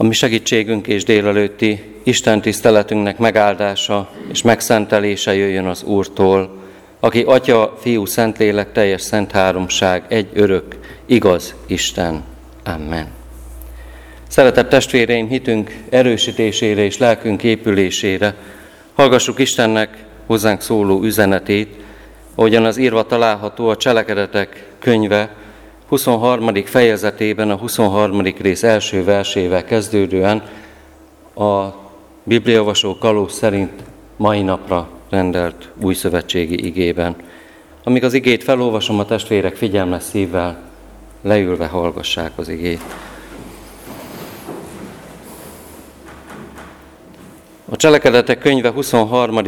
A mi segítségünk és délelőtti Isten tiszteletünknek megáldása és megszentelése jöjjön az Úrtól, aki Atya, Fiú, Szentlélek, teljes szent háromság, egy örök, igaz Isten. Amen. Szeretett testvéreim, hitünk erősítésére és lelkünk épülésére hallgassuk Istennek hozzánk szóló üzenetét, ahogyan az írva található a Cselekedetek könyve 23. fejezetében, a 23. rész első versével kezdődően a Bibliavasó kaló szerint mai napra rendelt új szövetségi igében. Amíg az igét felolvasom, a testvérek figyelmes szívvel leülve hallgassák az igét. A Cselekedetek könyve 23.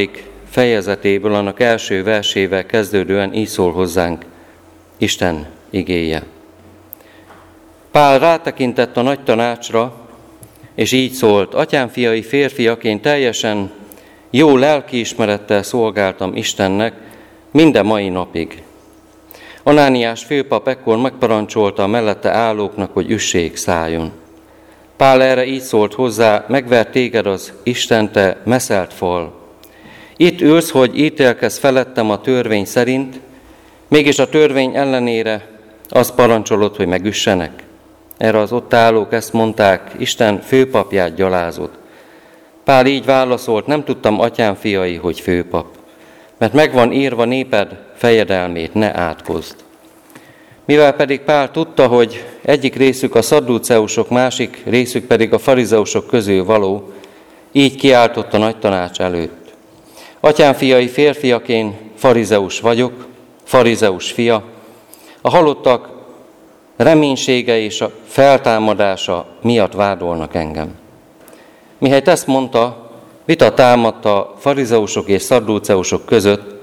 fejezetéből, annak első versével kezdődően így szól hozzánk Isten igéje. Pál rátekintett a nagy tanácsra, és így szólt, atyám férfiaként teljesen jó lelkiismerettel szolgáltam Istennek minden mai napig. Anániás főpap ekkor megparancsolta a mellette állóknak, hogy üssék szálljon. Pál erre így szólt hozzá, megvert téged az Isten te meszelt fal. Itt ülsz, hogy ítélkez felettem a törvény szerint, mégis a törvény ellenére azt parancsolod, hogy megüssenek. Erre az ott állók ezt mondták, Isten főpapját gyalázott. Pál így válaszolt, nem tudtam atyám fiai, hogy főpap, mert megvan írva néped fejedelmét, ne átkozd. Mivel pedig Pál tudta, hogy egyik részük a szadduceusok, másik részük pedig a farizeusok közül való, így kiáltott a nagy tanács előtt. Atyám fiai férfiaként farizeus vagyok, farizeus fia, a halottak reménysége és a feltámadása miatt vádolnak engem. Mihelyt ezt mondta, vita támadta a farizeusok és szadduceusok között,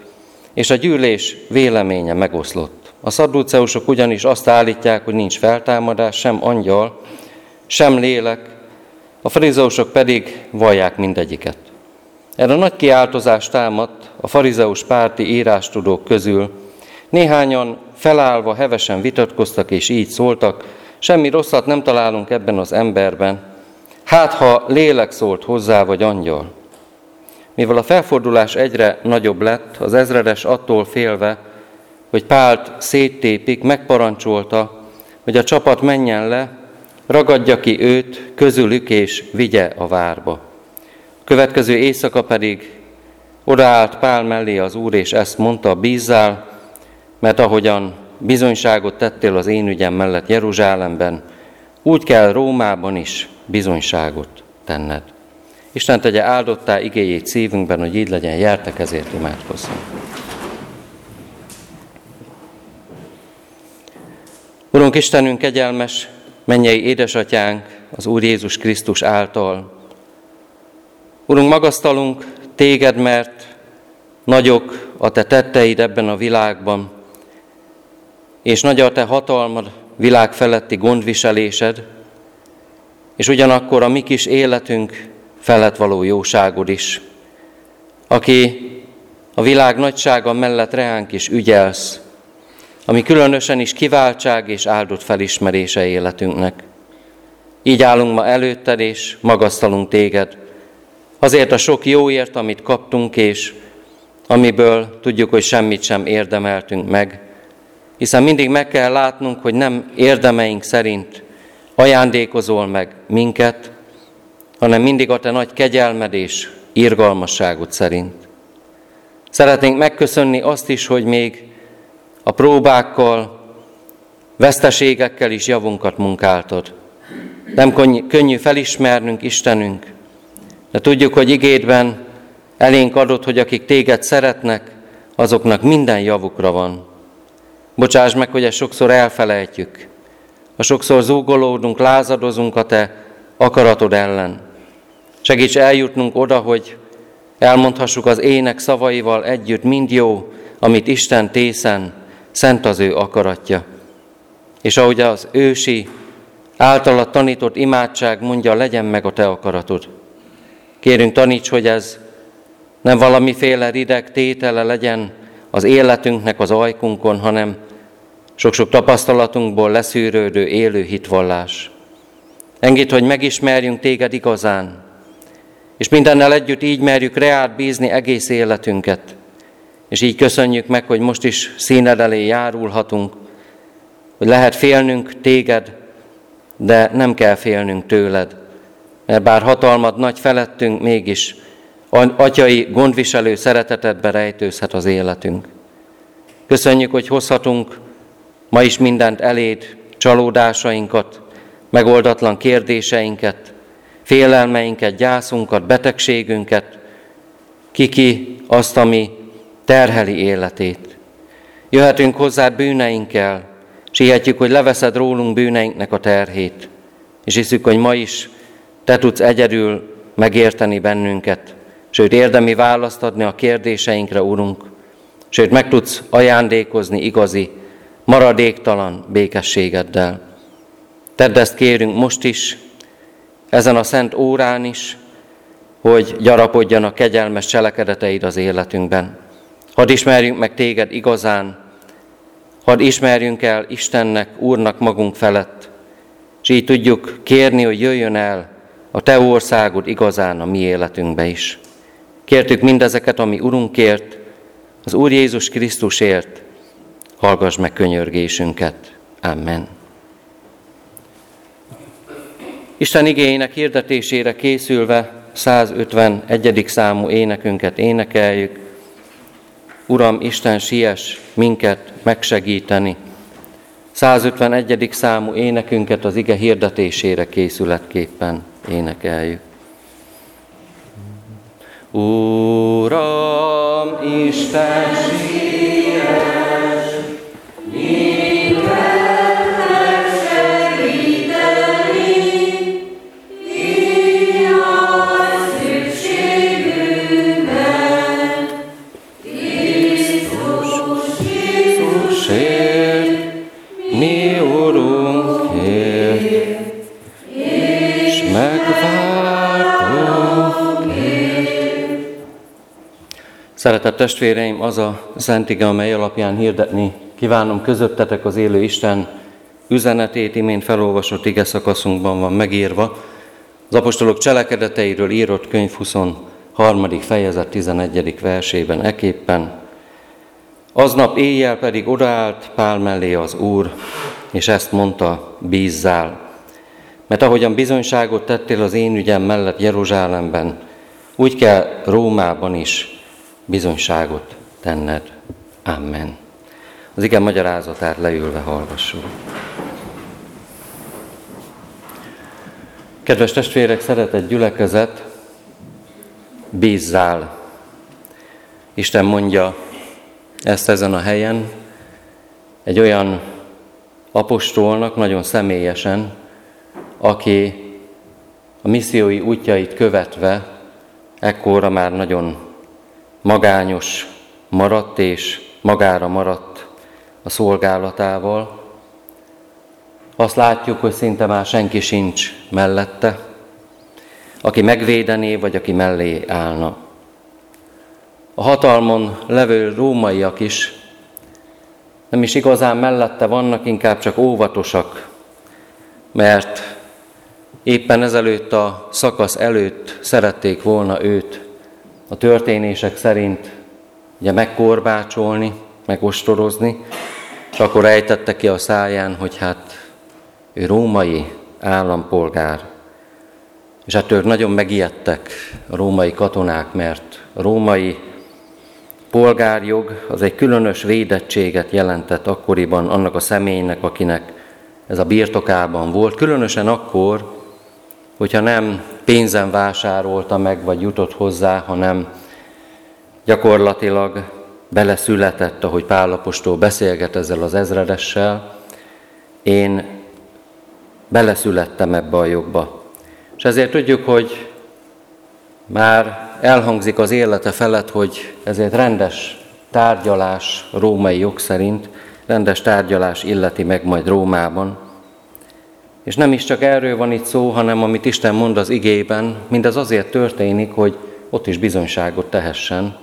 és a gyűlés véleménye megoszlott. A szadduceusok ugyanis azt állítják, hogy nincs feltámadás, sem angyal, sem lélek, a farizeusok pedig vallják mindegyiket. Erre nagy kiáltozás támadt a farizeus párti írástudók közül. Néhányan felállva hevesen vitatkoztak és így szóltak, semmi rosszat nem találunk ebben az emberben, Hát, ha lélek szólt hozzá, vagy angyal. Mivel a felfordulás egyre nagyobb lett, az ezredes attól félve, hogy Pált széttépik, megparancsolta, hogy a csapat menjen le, ragadja ki őt közülük és vigye a várba. Következő éjszaka pedig odaállt Pál mellé az Úr, és ezt mondta, bízzál, mert ahogyan bizonyságot tettél az én ügyem mellett Jeruzsálemben, úgy kell Rómában is bizonyságot tenned. Isten tegye áldottá igéjét szívünkben, hogy így legyen, jártak ezért imádkozzunk. Urunk Istenünk, kegyelmes, mennyei édesatyánk, az Úr Jézus Krisztus által. Urunk, magasztalunk téged, mert nagyok a te tetteid ebben a világban, és nagy a te hatalmad, világ feletti gondviselésed, és ugyanakkor a mi kis életünk felett való jóságod is, aki a világ nagysága mellett reánk is ügyelsz, ami különösen is kiváltság és áldott felismerése életünknek. Így állunk ma előtted, és magasztalunk téged, azért a sok jóért, amit kaptunk, és amiből tudjuk, hogy semmit sem érdemeltünk meg, hiszen mindig meg kell látnunk, hogy nem érdemeink szerint ajándékozol meg minket, hanem mindig a te nagy kegyelmed és irgalmasságod szerint. Szeretnénk megköszönni azt is, hogy még a próbákkal, veszteségekkel is javunkat munkáltad. Nem könnyű felismernünk Istenünk, de tudjuk, hogy igédben elénk adott, hogy akik téged szeretnek, azoknak minden javukra van. Bocsáss meg, hogy ezt sokszor elfelejtjük, ha sokszor zúgolódunk, lázadozunk a Te akaratod ellen. Segíts eljutnunk oda, hogy elmondhassuk az ének szavaival együtt, mind jó, amit Isten tészen, szent az ő akaratja. És ahogy az ősi, általa tanított imádság mondja, legyen meg a Te akaratod. Kérünk, taníts, hogy ez nem valamiféle rideg tétele legyen az életünknek az ajkunkon, hanem sok-sok tapasztalatunkból leszűrődő élő hitvallás. Engedd, hogy megismerjünk téged igazán, és mindennel együtt így merjük reát bízni egész életünket. És így köszönjük meg, hogy most is színed elé járulhatunk, hogy lehet félnünk téged, de nem kell félnünk tőled, mert bár hatalmad nagy felettünk, mégis atyai gondviselő szeretetedbe rejtőzhet az életünk. Köszönjük, hogy hozhatunk ma is mindent eléd, csalódásainkat, megoldatlan kérdéseinket, félelmeinket, gyászunkat, betegségünket, kiki azt, ami terheli életét. Jöhetünk hozzád bűneinkkel, és hihetjük, hogy leveszed rólunk bűneinknek a terhét, és hiszük, hogy ma is te tudsz egyedül megérteni bennünket, sőt érdemi választ adni a kérdéseinkre, Urunk, sőt meg tudsz ajándékozni igazi, maradéktalan békességeddel. Tedd ezt kérünk most is, ezen a szent órán is, hogy gyarapodjanak kegyelmes cselekedeteid az életünkben. Hadd ismerjünk meg téged igazán, hadd ismerjünk el Istennek, Úrnak magunk felett, és így tudjuk kérni, hogy jöjjön el a Te országod igazán a mi életünkbe is. Kértük mindezeket, ami Urunkért, az Úr Jézus Krisztusért, hallgass meg könyörgésünket. Amen. Isten igényének hirdetésére készülve 151. számú énekünket énekeljük. Uram, Isten, siess minket megsegíteni. 151. számú énekünket az ige hirdetésére készületképpen énekeljük. Uram, Isten, siess Szeretett testvéreim, az a szentige, amely alapján hirdetni kívánom közöttetek az élő Isten üzenetét, imént felolvasott ige szakaszunkban van megírva. Az apostolok cselekedeteiről írott könyv 23. fejezet 11. versében eképpen. Aznap éjjel pedig odaállt Pál mellé az Úr, és ezt mondta, bízzál. Mert ahogyan bizonyságot tettél az én ügyem mellett Jeruzsálemben, úgy kell Rómában is bizonyságot tenned. Amen. Az igen magyarázatát leülve hallgassuk. Kedves testvérek, szeretett gyülekezet, bízzál. Isten mondja ezt ezen a helyen, egy olyan apostolnak nagyon személyesen, aki a missziói útjait követve ekkora már nagyon magányos maradt és magára maradt a szolgálatával. Azt látjuk, hogy szinte már senki sincs mellette, aki megvédené, vagy aki mellé állna. A hatalmon levő rómaiak is nem is igazán mellette vannak, inkább csak óvatosak, mert éppen ezelőtt a szakasz előtt szerették volna őt a történések szerint ugye megkorbácsolni, megostorozni, és akkor ejtette ki a száján, hogy hát ő római állampolgár. És hát ők nagyon megijedtek a római katonák, mert a római polgárjog az egy különös védettséget jelentett akkoriban annak a személynek, akinek ez a birtokában volt, különösen akkor, hogyha nem pénzen vásárolta meg, vagy jutott hozzá, hanem gyakorlatilag beleszületett, ahogy Pálapostól beszélget ezzel az ezredessel, én beleszülettem ebbe a jogba. És ezért tudjuk, hogy már elhangzik az élete felett, hogy ezért rendes tárgyalás római jog szerint, rendes tárgyalás illeti meg majd Rómában, és nem is csak erről van itt szó, hanem amit Isten mond az igében, mindez azért történik, hogy ott is bizonyságot tehessen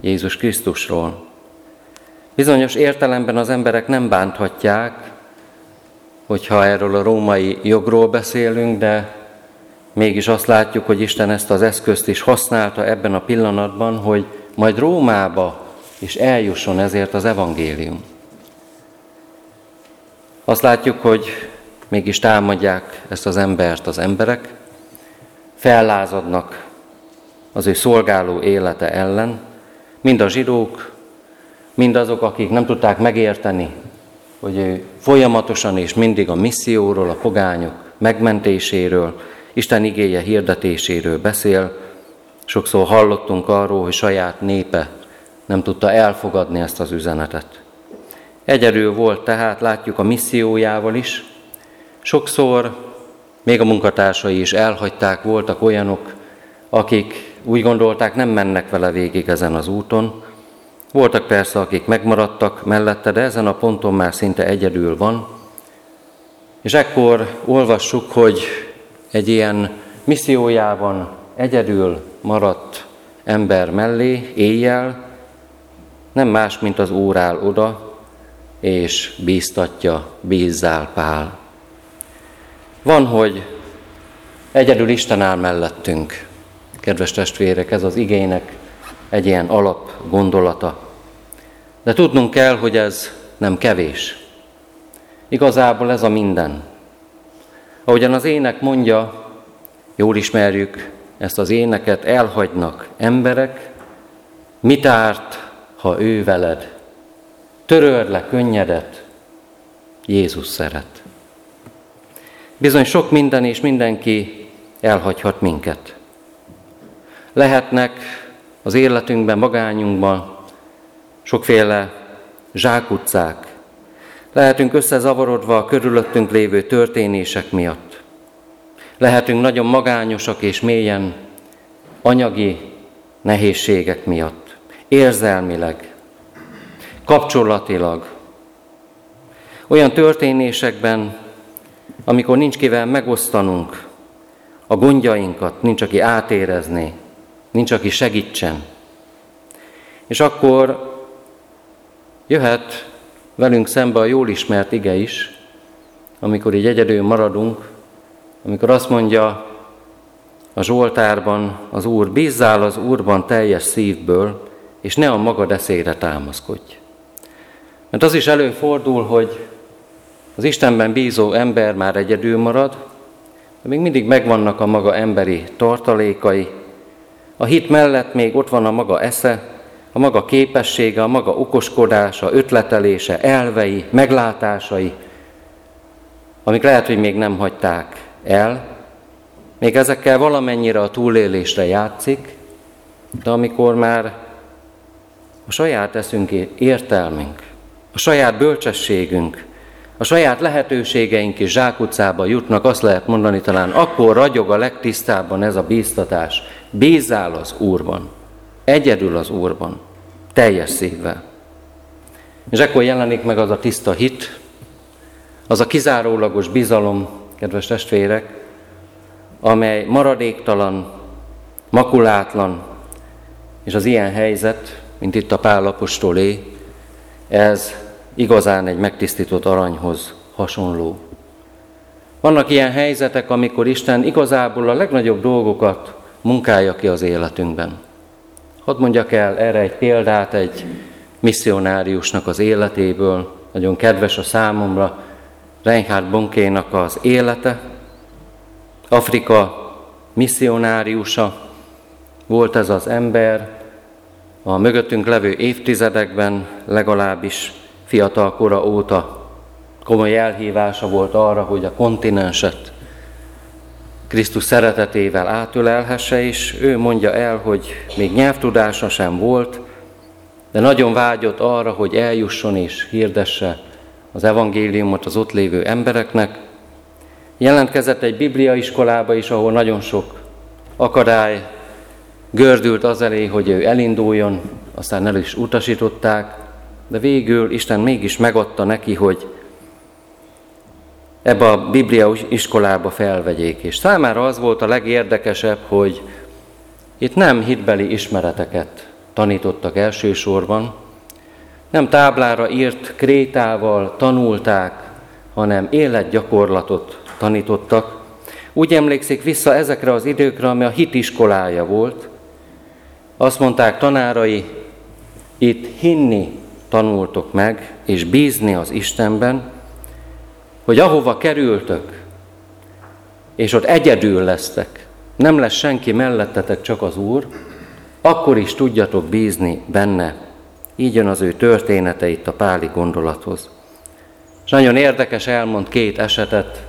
Jézus Krisztusról. Bizonyos értelemben az emberek nem bánthatják hogyha erről a római jogról beszélünk, de mégis azt látjuk, hogy Isten ezt az eszközt is használta ebben a pillanatban, hogy majd Rómába is eljusson ezért az evangélium. Azt látjuk, hogy mégis támadják ezt az embert az emberek, fellázadnak az ő szolgáló élete ellen, mind a zsidók, mind azok, akik nem tudták megérteni, hogy ő folyamatosan és mindig a misszióról, a pogányok megmentéséről, Isten igéje hirdetéséről beszél. Sokszor hallottunk arról, hogy saját népe nem tudta elfogadni ezt az üzenetet. Egyedül volt tehát, látjuk a missziójával is. Sokszor még a munkatársai is elhagyták, voltak olyanok, akik úgy gondolták, nem mennek vele végig ezen az úton. Voltak persze, akik megmaradtak mellette, de ezen a ponton már szinte egyedül van. És ekkor olvassuk, hogy egy ilyen missziójában egyedül maradt ember mellé, éjjel, nem más, mint az Úr áll oda, és bíztatja, bízzál Pál. Van, hogy egyedül Isten áll mellettünk, kedves testvérek, ez az igének egy ilyen alap gondolata. De tudnunk kell, hogy ez nem kevés. Igazából ez a minden. Ahogyan az ének mondja, jól ismerjük ezt az éneket, elhagynak emberek, mit árt, ha ő veled? Töröld le könnyedet, Jézus szeret. Bizony sok minden és mindenki elhagyhat minket. Lehetnek az életünkben, magányunkban sokféle zsákutcák. Lehetünk összezavarodva a körülöttünk lévő történések miatt. Lehetünk nagyon magányosak és mélyen anyagi nehézségek miatt, érzelmileg, kapcsolatilag. Olyan történésekben, amikor nincs kivel megosztanunk a gondjainkat, nincs aki átérezné, nincs aki segítsen. És akkor jöhet velünk szembe a jól ismert ige is, amikor így egyedül maradunk, amikor azt mondja a Zsoltárban az Úr, bízzál az Úrban teljes szívből, és ne a magad eszére támaszkodj. Mert az is előfordul, hogy az Istenben bízó ember már egyedül marad, de még mindig megvannak a maga emberi tartalékai. A hit mellett még ott van a maga esze, a maga képessége, a maga okoskodása, ötletelése, elvei, meglátásai, amik lehet, hogy még nem hagyták el, még ezekkel valamennyire a túlélésre játszik, de amikor már a saját eszünk értelmünk, a saját bölcsességünk, a saját lehetőségeink is zsákutcába jutnak, azt lehet mondani talán, akkor ragyog a legtisztábban ez a bíztatás. Bízzál az Úrban, egyedül az Úrban, teljes szívvel. És ekkor jelenik meg az a tiszta hit, az a kizárólagos bizalom, kedves testvérek, amely maradéktalan, makulátlan, és az ilyen helyzet, mint itt a Pálapostolé, ez igazán egy megtisztított aranyhoz hasonló. Vannak ilyen helyzetek, amikor Isten igazából a legnagyobb dolgokat munkálja ki az életünkben. Hadd mondjak el erre egy példát egy misszionáriusnak az életéből, nagyon kedves a számomra, Reinhard Bonkénak az élete. Afrika misszionáriusa volt ez az ember, a mögöttünk levő évtizedekben legalábbis fiatal kora óta komoly elhívása volt arra, hogy a kontinenset Krisztus szeretetével átölelhesse, és ő mondja el, hogy még nyelvtudása sem volt, de nagyon vágyott arra, hogy eljusson és hirdesse az evangéliumot az ott lévő embereknek. Jelentkezett egy bibliaiskolába is, ahol nagyon sok akadály gördült az elé, hogy ő elinduljon, aztán el is utasították, de végül Isten mégis megadta neki, hogy ebbe a Biblia iskolába felvegyék. És számára az volt a legérdekesebb, hogy itt nem hitbeli ismereteket tanítottak elsősorban, nem táblára írt krétával tanulták, hanem életgyakorlatot tanítottak. Úgy emlékszik vissza ezekre az időkre, ami a hitiskolája volt. Azt mondták tanárai, itt hinni tanultok meg, és bízni az Istenben, hogy ahova kerültök, és ott egyedül lesztek, nem lesz senki mellettetek, csak az Úr, akkor is tudjatok bízni benne. Így jön az ő története itt a páli gondolathoz. És nagyon érdekes, elmond két esetet,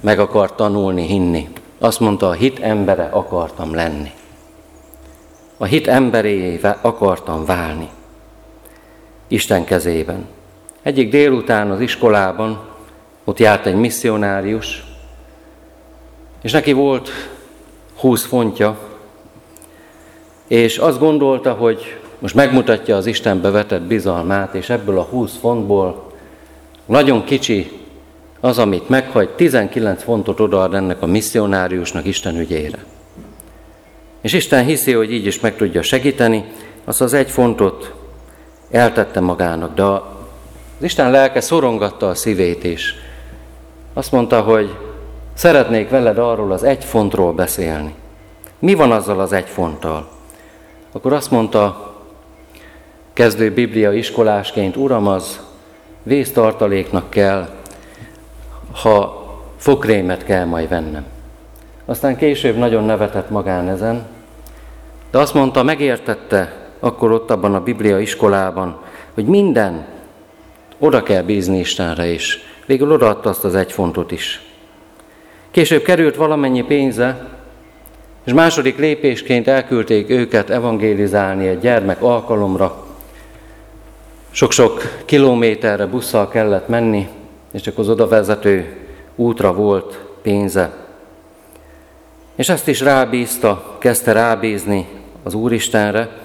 meg akar tanulni, hinni. Azt mondta, a hit embere akartam lenni. A hit emberével akartam válni. Isten kezében. Egyik délután az iskolában ott járt egy misszionárius, és neki volt húsz fontja, és azt gondolta, hogy most megmutatja az Istenbe vetett bizalmát, és ebből a 20 fontból nagyon kicsi az, amit meghagy, 19 fontot odaad ennek a misszionáriusnak Isten ügyére. És Isten hiszi, hogy így is meg tudja segíteni, azt az egy fontot eltette magának, de az Isten lelke szorongatta a szívét is. Azt mondta, hogy szeretnék veled arról az egy fontról beszélni. Mi van azzal az egy fonttal? Akkor azt mondta, kezdő biblia iskolásként, Uram, az vésztartaléknak kell, ha fokrémet kell majd vennem. Aztán később nagyon nevetett magán ezen, de azt mondta, megértette akkor ott abban a Biblia iskolában, hogy minden oda kell bízni Istenre is. Végül odaadta azt az egy fontot is. Később került valamennyi pénze, és második lépésként elküldték őket evangélizálni egy gyermek alkalomra, sok-sok kilométerre busszal kellett menni, és csak az oda vezető útra volt pénze. És ezt is rábízta, kezdte rábízni az Úristenre.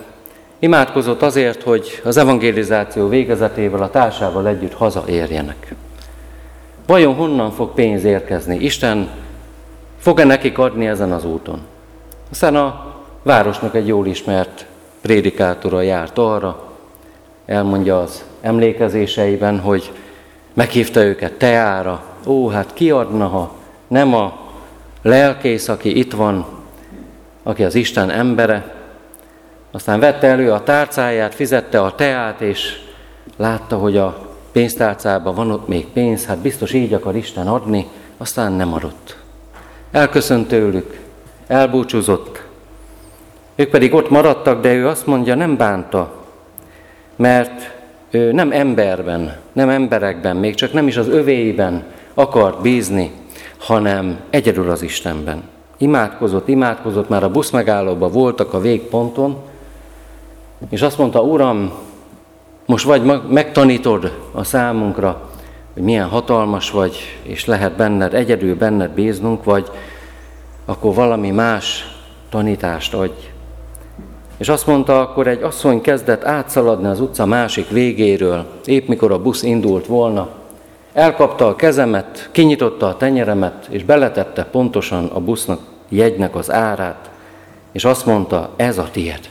Imádkozott azért, hogy az evangelizáció végezetével a társával együtt hazaérjenek. Vajon honnan fog pénz érkezni? Isten fog-e nekik adni ezen az úton? Aztán a városnak egy jól ismert prédikátora járt arra, elmondja az emlékezéseiben, hogy meghívta őket teára. Ó, hát ki adna, ha nem a lelkész, aki itt van, aki az Isten embere. Aztán vette elő a tárcáját, fizette a teát, és látta, hogy a pénztárcában van ott még pénz, hát biztos így akar Isten adni, aztán nem adott. Elköszönt tőlük, elbúcsúzott. Ők pedig ott maradtak, de ő azt mondja, nem bánta, mert ő nem emberben, nem emberekben, még csak nem is az övéiben akart bízni, hanem egyedül az Istenben. Imádkozott, imádkozott, már a busz megállóban voltak a végponton, és azt mondta, Uram, most vagy megtanítod a számunkra, hogy milyen hatalmas vagy, és lehet benned, egyedül benned bíznunk, vagy akkor valami más tanítást adj. És azt mondta, akkor egy asszony kezdett átszaladni az utca másik végéről, épp mikor a busz indult volna. Elkapta a kezemet, kinyitotta a tenyeremet, és beletette pontosan a busznak, jegynek az árát, és azt mondta, ez a tied.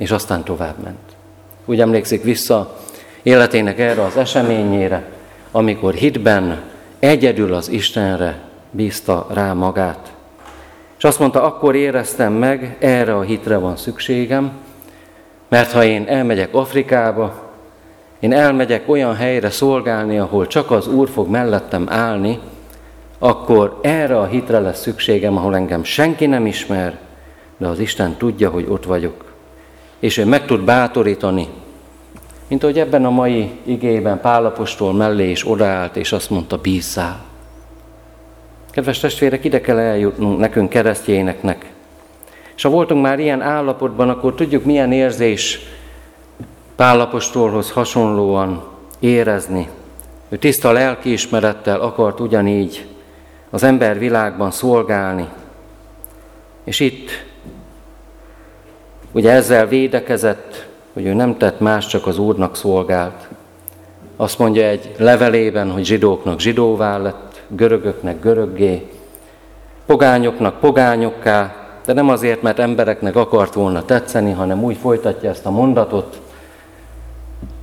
És aztán tovább ment. Úgy emlékszik vissza életének erre az eseményére, amikor hitben egyedül az Istenre bízta rá magát. És azt mondta, akkor éreztem meg, erre a hitre van szükségem, mert ha én elmegyek Afrikába, én elmegyek olyan helyre szolgálni, ahol csak az Úr fog mellettem állni, akkor erre a hitre lesz szükségem, ahol engem senki nem ismer, de az Isten tudja, hogy ott vagyok. És ő meg tud bátorítani, mint ahogy ebben a mai igében Pálapostól mellé is odaállt, és azt mondta, bízzál. Kedves testvérek, ide kell eljutnunk nekünk keresztjéneknek. És ha voltunk már ilyen állapotban, akkor tudjuk, milyen érzés Pálapostolhoz hasonlóan érezni. Ő tiszta lelkiismerettel akart ugyanígy az ember világban szolgálni. És itt ugye ezzel védekezett, hogy ő nem tett más, csak az Úrnak szolgált. Azt mondja egy levelében, hogy zsidóknak zsidóvá lett, görögöknek göröggé, pogányoknak pogányokká, de nem azért, mert embereknek akart volna tetszeni, hanem úgy folytatja ezt a mondatot,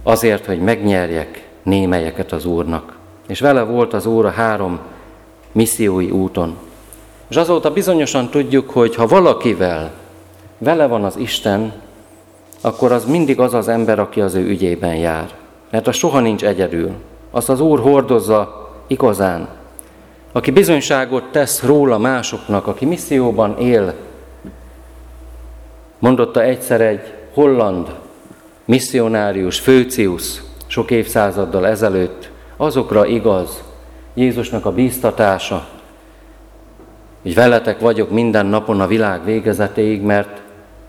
azért, hogy megnyerjek némelyeket az Úrnak. És vele volt az Úr a három missziói úton. És azóta bizonyosan tudjuk, hogy ha valakivel vele van az Isten, akkor az mindig az az ember, aki az ő ügyében jár. Mert az soha nincs egyedül. Azt az Úr hordozza igazán. Aki bizonyságot tesz róla másoknak, aki misszióban él, mondotta egyszer egy holland misszionárius, Főcius, sok évszázaddal ezelőtt, azokra igaz Jézusnak a bíztatása, hogy veletek vagyok minden napon a világ végezetéig, mert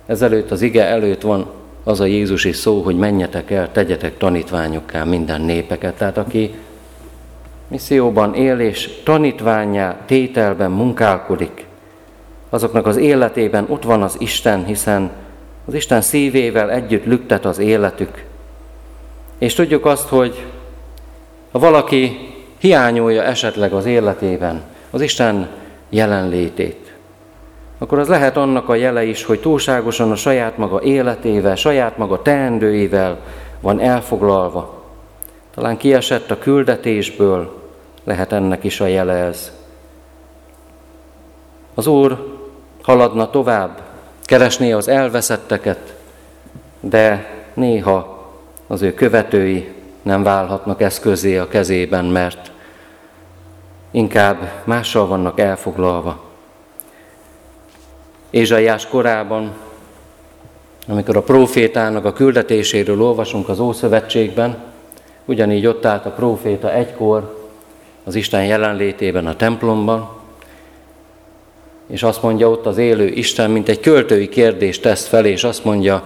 ezelőtt az ige előtt van az a Jézusi szó, hogy menjetek el, tegyetek tanítványokká minden népeket. Tehát aki misszióban él és tanítványá tételben munkálkodik, azoknak az életében ott van az Isten, hiszen az Isten szívével együtt lüktet az életük. És tudjuk azt, hogy ha valaki hiányolja esetleg az életében az Isten jelenlétét, akkor az lehet annak a jele is, hogy túlságosan a saját maga életével, saját maga teendőivel van elfoglalva. Talán kiesett a küldetésből, lehet ennek is a jele ez. Az Úr haladna tovább, keresné az elveszetteket, de néha az ő követői nem válhatnak eszközé a kezében, mert inkább mással vannak elfoglalva. Ézsaiás korában, amikor a profétának a küldetéséről olvasunk az Ószövetségben, ugyanígy ott állt a proféta egykor az Isten jelenlétében a templomban, és azt mondja ott az élő Isten, mint egy költői kérdést tesz fel, és azt mondja,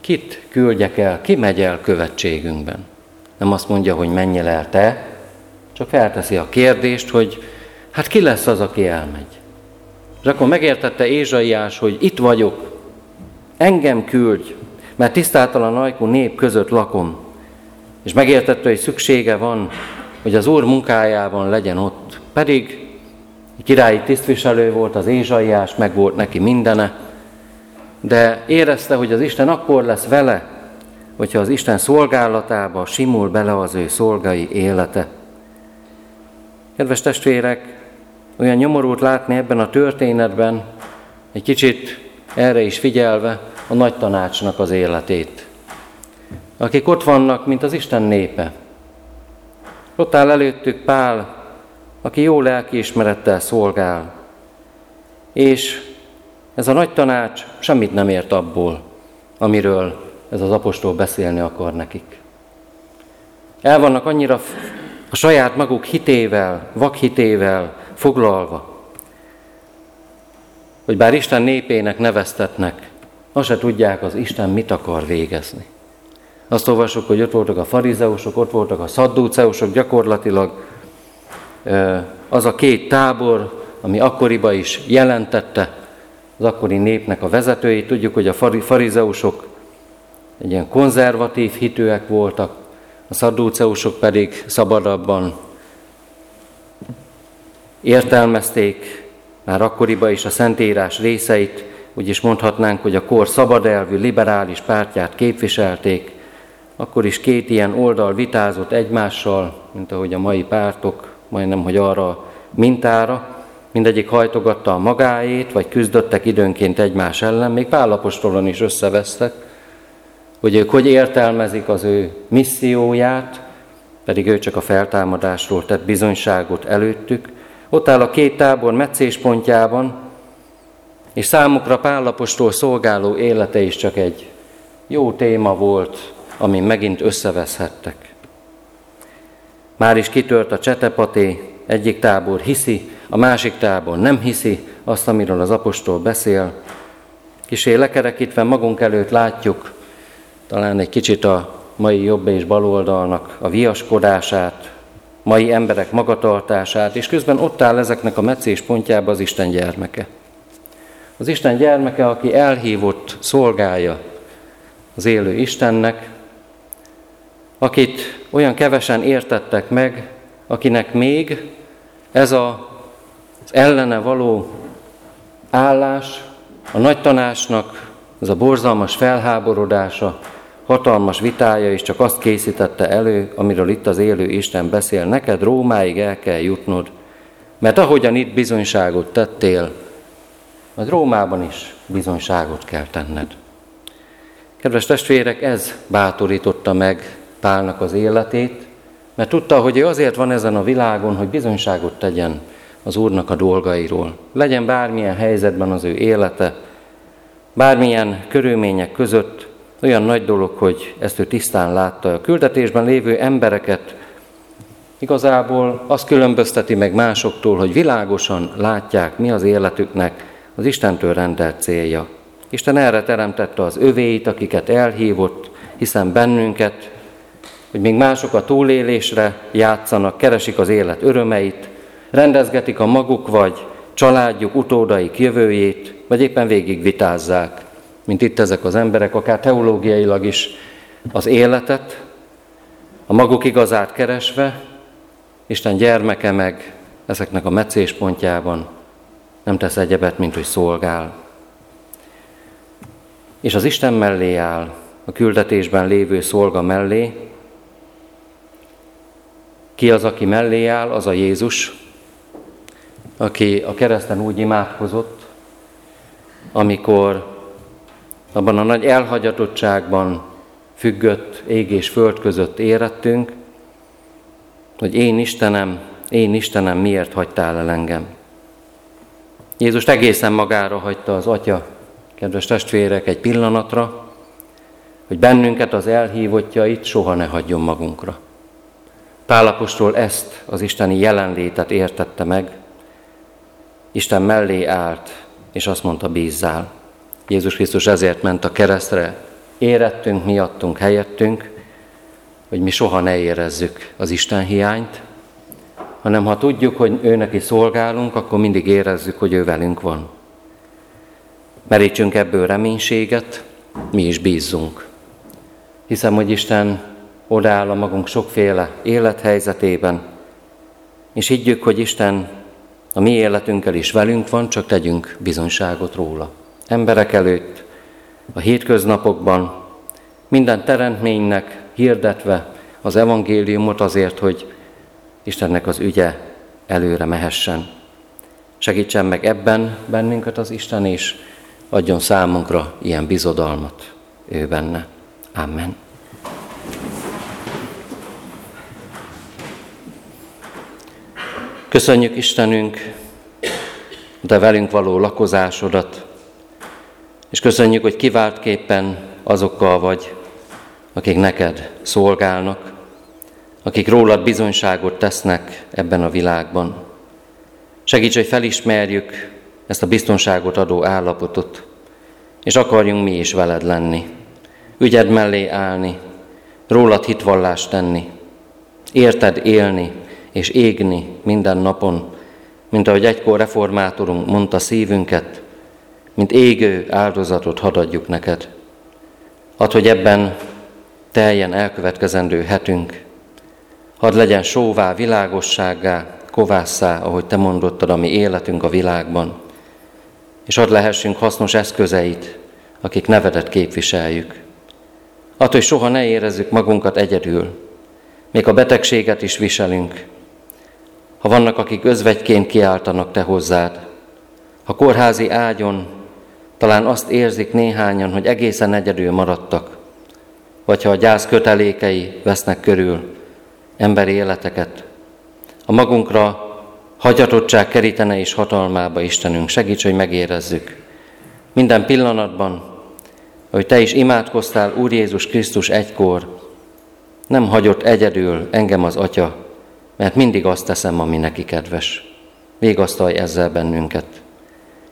kit küldjek el, ki megy el követségünkben. Nem azt mondja, hogy menj el te, csak felteszi a kérdést, hogy hát ki lesz az, aki elmegy. És akkor megértette Ézsaiás, hogy itt vagyok, engem küldj, mert tisztátalan ajkú nép között lakom. És megértette, hogy szüksége van, hogy az Úr munkájában legyen ott. Pedig királyi tisztviselő volt az Ézsaiás, meg volt neki mindene, de érezte, hogy az Isten akkor lesz vele, hogyha az Isten szolgálatába simul bele az ő szolgai élete. Kedves testvérek, olyan nyomorult látni ebben a történetben, egy kicsit erre is figyelve, a nagy tanácsnak az életét. Akik ott vannak, mint az Isten népe. Ott áll előttük Pál, aki jó lelkiismerettel szolgál. És ez a nagy tanács semmit nem ért abból, amiről ez az apostol beszélni akar nekik. El vannak annyira a saját maguk hitével, vakhitével foglalva, hogy bár Isten népének neveztetnek, azt se tudják, az Isten mit akar végezni. Azt olvasok, hogy ott voltak a farizeusok, ott voltak a szaddúceusok, gyakorlatilag az a két tábor, ami akkoriban is jelentette az akkori népnek a vezetői. Tudjuk, hogy a farizeusok egy ilyen konzervatív hitűek voltak, a szadduceusok pedig szabadabban értelmezték már akkoriban is a Szentírás részeit, úgy is mondhatnánk, hogy a kor szabadelvű, liberális pártját képviselték, akkor is két ilyen oldal vitázott egymással, mint ahogy a mai pártok majdnem, hogy arra mintára, mindegyik hajtogatta a magáét, vagy küzdöttek időnként egymás ellen, még Pálapostolon is összevesztek, hogy ők hogy értelmezik az ő misszióját, pedig ő csak a feltámadásról tett bizonyságot előttük. Ott áll a két tábor meccéspontjában, és számukra Pálapostól szolgáló élete is csak egy jó téma volt, amin megint összeveszhettek. Már is kitört a csetepaté, egyik tábor hiszi, a másik tábor nem hiszi azt, amiről az apostol beszél. Kisé lekerekítve magunk előtt látjuk talán egy kicsit a mai jobb és baloldalnak a viaskodását, mai emberek magatartását, és közben ott áll ezeknek a meccés pontjába az Isten gyermeke. Az Isten gyermeke, aki elhívott szolgálja az élő Istennek, akit olyan kevesen értettek meg, akinek még ez a, az ellene való állás, a nagy tanácsnak, ez a borzalmas felháborodása hatalmas vitája is csak azt készítette elő, amiről itt az élő Isten beszél. Neked Rómáig el kell jutnod, mert ahogyan itt bizonyságot tettél, majd Rómában is bizonyságot kell tenned. Kedves testvérek, ez bátorította meg Pálnak az életét, mert tudta, hogy ő azért van ezen a világon, hogy bizonyságot tegyen az Úrnak a dolgairól. Legyen bármilyen helyzetben az ő élete, bármilyen körülmények között olyan nagy dolog, hogy ezt ő tisztán látta. A küldetésben lévő embereket igazából azt különbözteti meg másoktól, hogy világosan látják, mi az életüknek az Istentől rendelt célja. Isten erre teremtette az övéit, akiket elhívott, hiszen bennünket, hogy még mások a túlélésre játszanak, keresik az élet örömeit, rendezgetik a maguk vagy családjuk, utódaik jövőjét, vagy éppen végig vitázzák, mint itt ezek az emberek, akár teológiailag is az életet, a maguk igazát keresve, Isten gyermeke meg ezeknek a meccéspontjában nem tesz egyebet, mint hogy szolgál. És az Isten mellé áll, a küldetésben lévő szolga mellé. Ki az, aki mellé áll? Az a Jézus, aki a kereszten úgy imádkozott, amikor abban a nagy elhagyatottságban függött ég és föld között érettünk, hogy én Istenem, én Istenem, miért hagytál el engem? Jézus egészen magára hagyta az Atya, kedves testvérek, egy pillanatra, hogy bennünket az elhívottjait soha ne hagyjon magunkra. Pálapostól ezt az isteni jelenlétet értette meg, Isten mellé állt, és azt mondta, bízzál. Jézus Krisztus ezért ment a keresztre, érettünk, miattunk, helyettünk, hogy mi soha ne érezzük az Isten hiányt, hanem ha tudjuk, hogy ő neki szolgálunk, akkor mindig érezzük, hogy ő velünk van. Merítsünk ebből reménységet, mi is bízzunk. Hiszem, hogy Isten odáll a magunk sokféle élethelyzetében, és higgyük, hogy Isten a mi életünkkel is velünk van, csak tegyünk bizonyságot róla. Emberek előtt, a hétköznapokban, minden teremtménynek hirdetve az evangéliumot azért, hogy Istennek az ügye előre mehessen. Segítsen meg ebben bennünket az Isten, és adjon számunkra ilyen bizodalmat ő benne. Amen. Köszönjük Istenünk, de velünk való lakozásodat, és köszönjük, hogy kiváltképpen azokkal vagy, akik neked szolgálnak, akik rólad bizonyságot tesznek ebben a világban. Segíts, hogy felismerjük ezt a biztonságot adó állapotot, és akarjunk mi is veled lenni, ügyed mellé állni, rólad hitvallást tenni, érted élni és égni minden napon, mint ahogy egykor reformátorunk mondta szívünket, mint égő áldozatot hadadjuk neked. Add, hogy ebben teljen elkövetkezendő hetünk, Hadd legyen sóvá, világossággá, kovásszá, ahogy te mondottad, a mi életünk a világban. És hadd lehessünk hasznos eszközeit, akik nevedet képviseljük. Attól, hogy soha ne érezzük magunkat egyedül, még a betegséget is viselünk. Ha vannak, akik özvegyként kiáltanak te hozzád, ha kórházi ágyon talán azt érzik néhányan, hogy egészen egyedül maradtak, vagy ha a gyász kötelékei vesznek körül, emberi életeket. A magunkra hagyatottság kerítene és hatalmába Istenünk. Segíts, hogy megérezzük. Minden pillanatban, hogy Te is imádkoztál Úr Jézus Krisztus egykor, nem hagyott egyedül engem az Atya, mert mindig azt teszem, ami neki kedves. Végasztalj ezzel bennünket.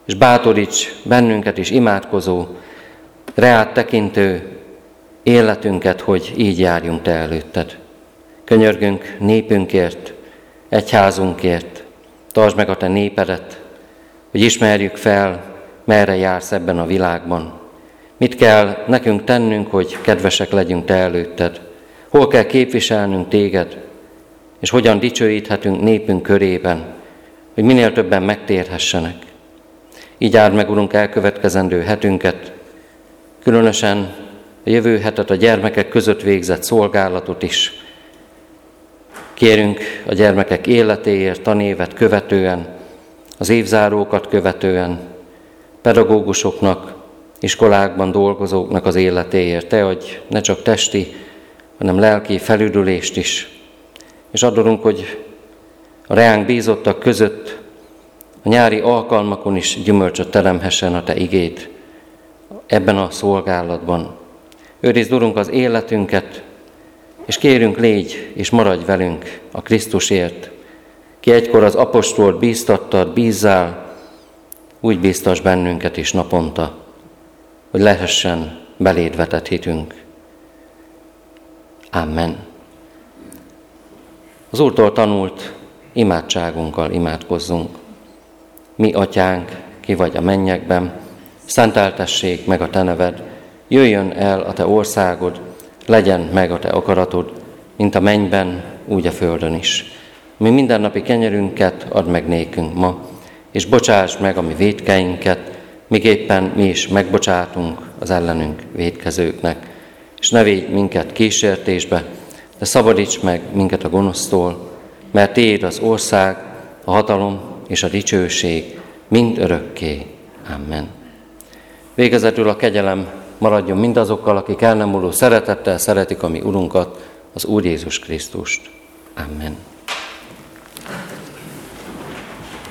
És bátoríts bennünket is imádkozó, reát tekintő életünket, hogy így járjunk Te előtted. Könyörgünk népünkért, egyházunkért, tartsd meg a te népedet, hogy ismerjük fel, merre jársz ebben a világban. Mit kell nekünk tennünk, hogy kedvesek legyünk te előtted? Hol kell képviselnünk téged? És hogyan dicsőíthetünk népünk körében, hogy minél többen megtérhessenek? Így áld meg, Urunk, elkövetkezendő hetünket, különösen a jövő hetet a gyermekek között végzett szolgálatot is. Kérünk a gyermekek életéért, tanévet követően, az évzárókat követően, pedagógusoknak, iskolákban dolgozóknak az életéért. Te adj ne csak testi, hanem lelki felüdülést is. És adorunk, hogy a reánk bízottak között a nyári alkalmakon is gyümölcsöt teremhessen a Te igét ebben a szolgálatban. Őrizd, Urunk, az életünket, és kérünk, légy és maradj velünk a Krisztusért, ki egykor az apostolt bíztattad, bízzál, úgy bíztas bennünket is naponta, hogy lehessen beléd vetett hitünk. Amen. Az Úrtól tanult imádságunkkal imádkozzunk. Mi, Atyánk, ki vagy a mennyekben, szenteltessék meg a Te neved, jöjjön el a Te országod, legyen meg a Te akaratod, mint a mennyben, úgy a földön is. Mi mindennapi kenyerünket add meg nékünk ma, és bocsáss meg a mi védkeinket, éppen mi is megbocsátunk az ellenünk védkezőknek. És ne védj minket kísértésbe, de szabadíts meg minket a gonosztól, mert Téd az ország, a hatalom és a dicsőség mind örökké. Amen. Végezetül a kegyelem maradjon mindazokkal, akik el nem múló szeretettel szeretik a mi Urunkat, az Úr Jézus Krisztust. Amen.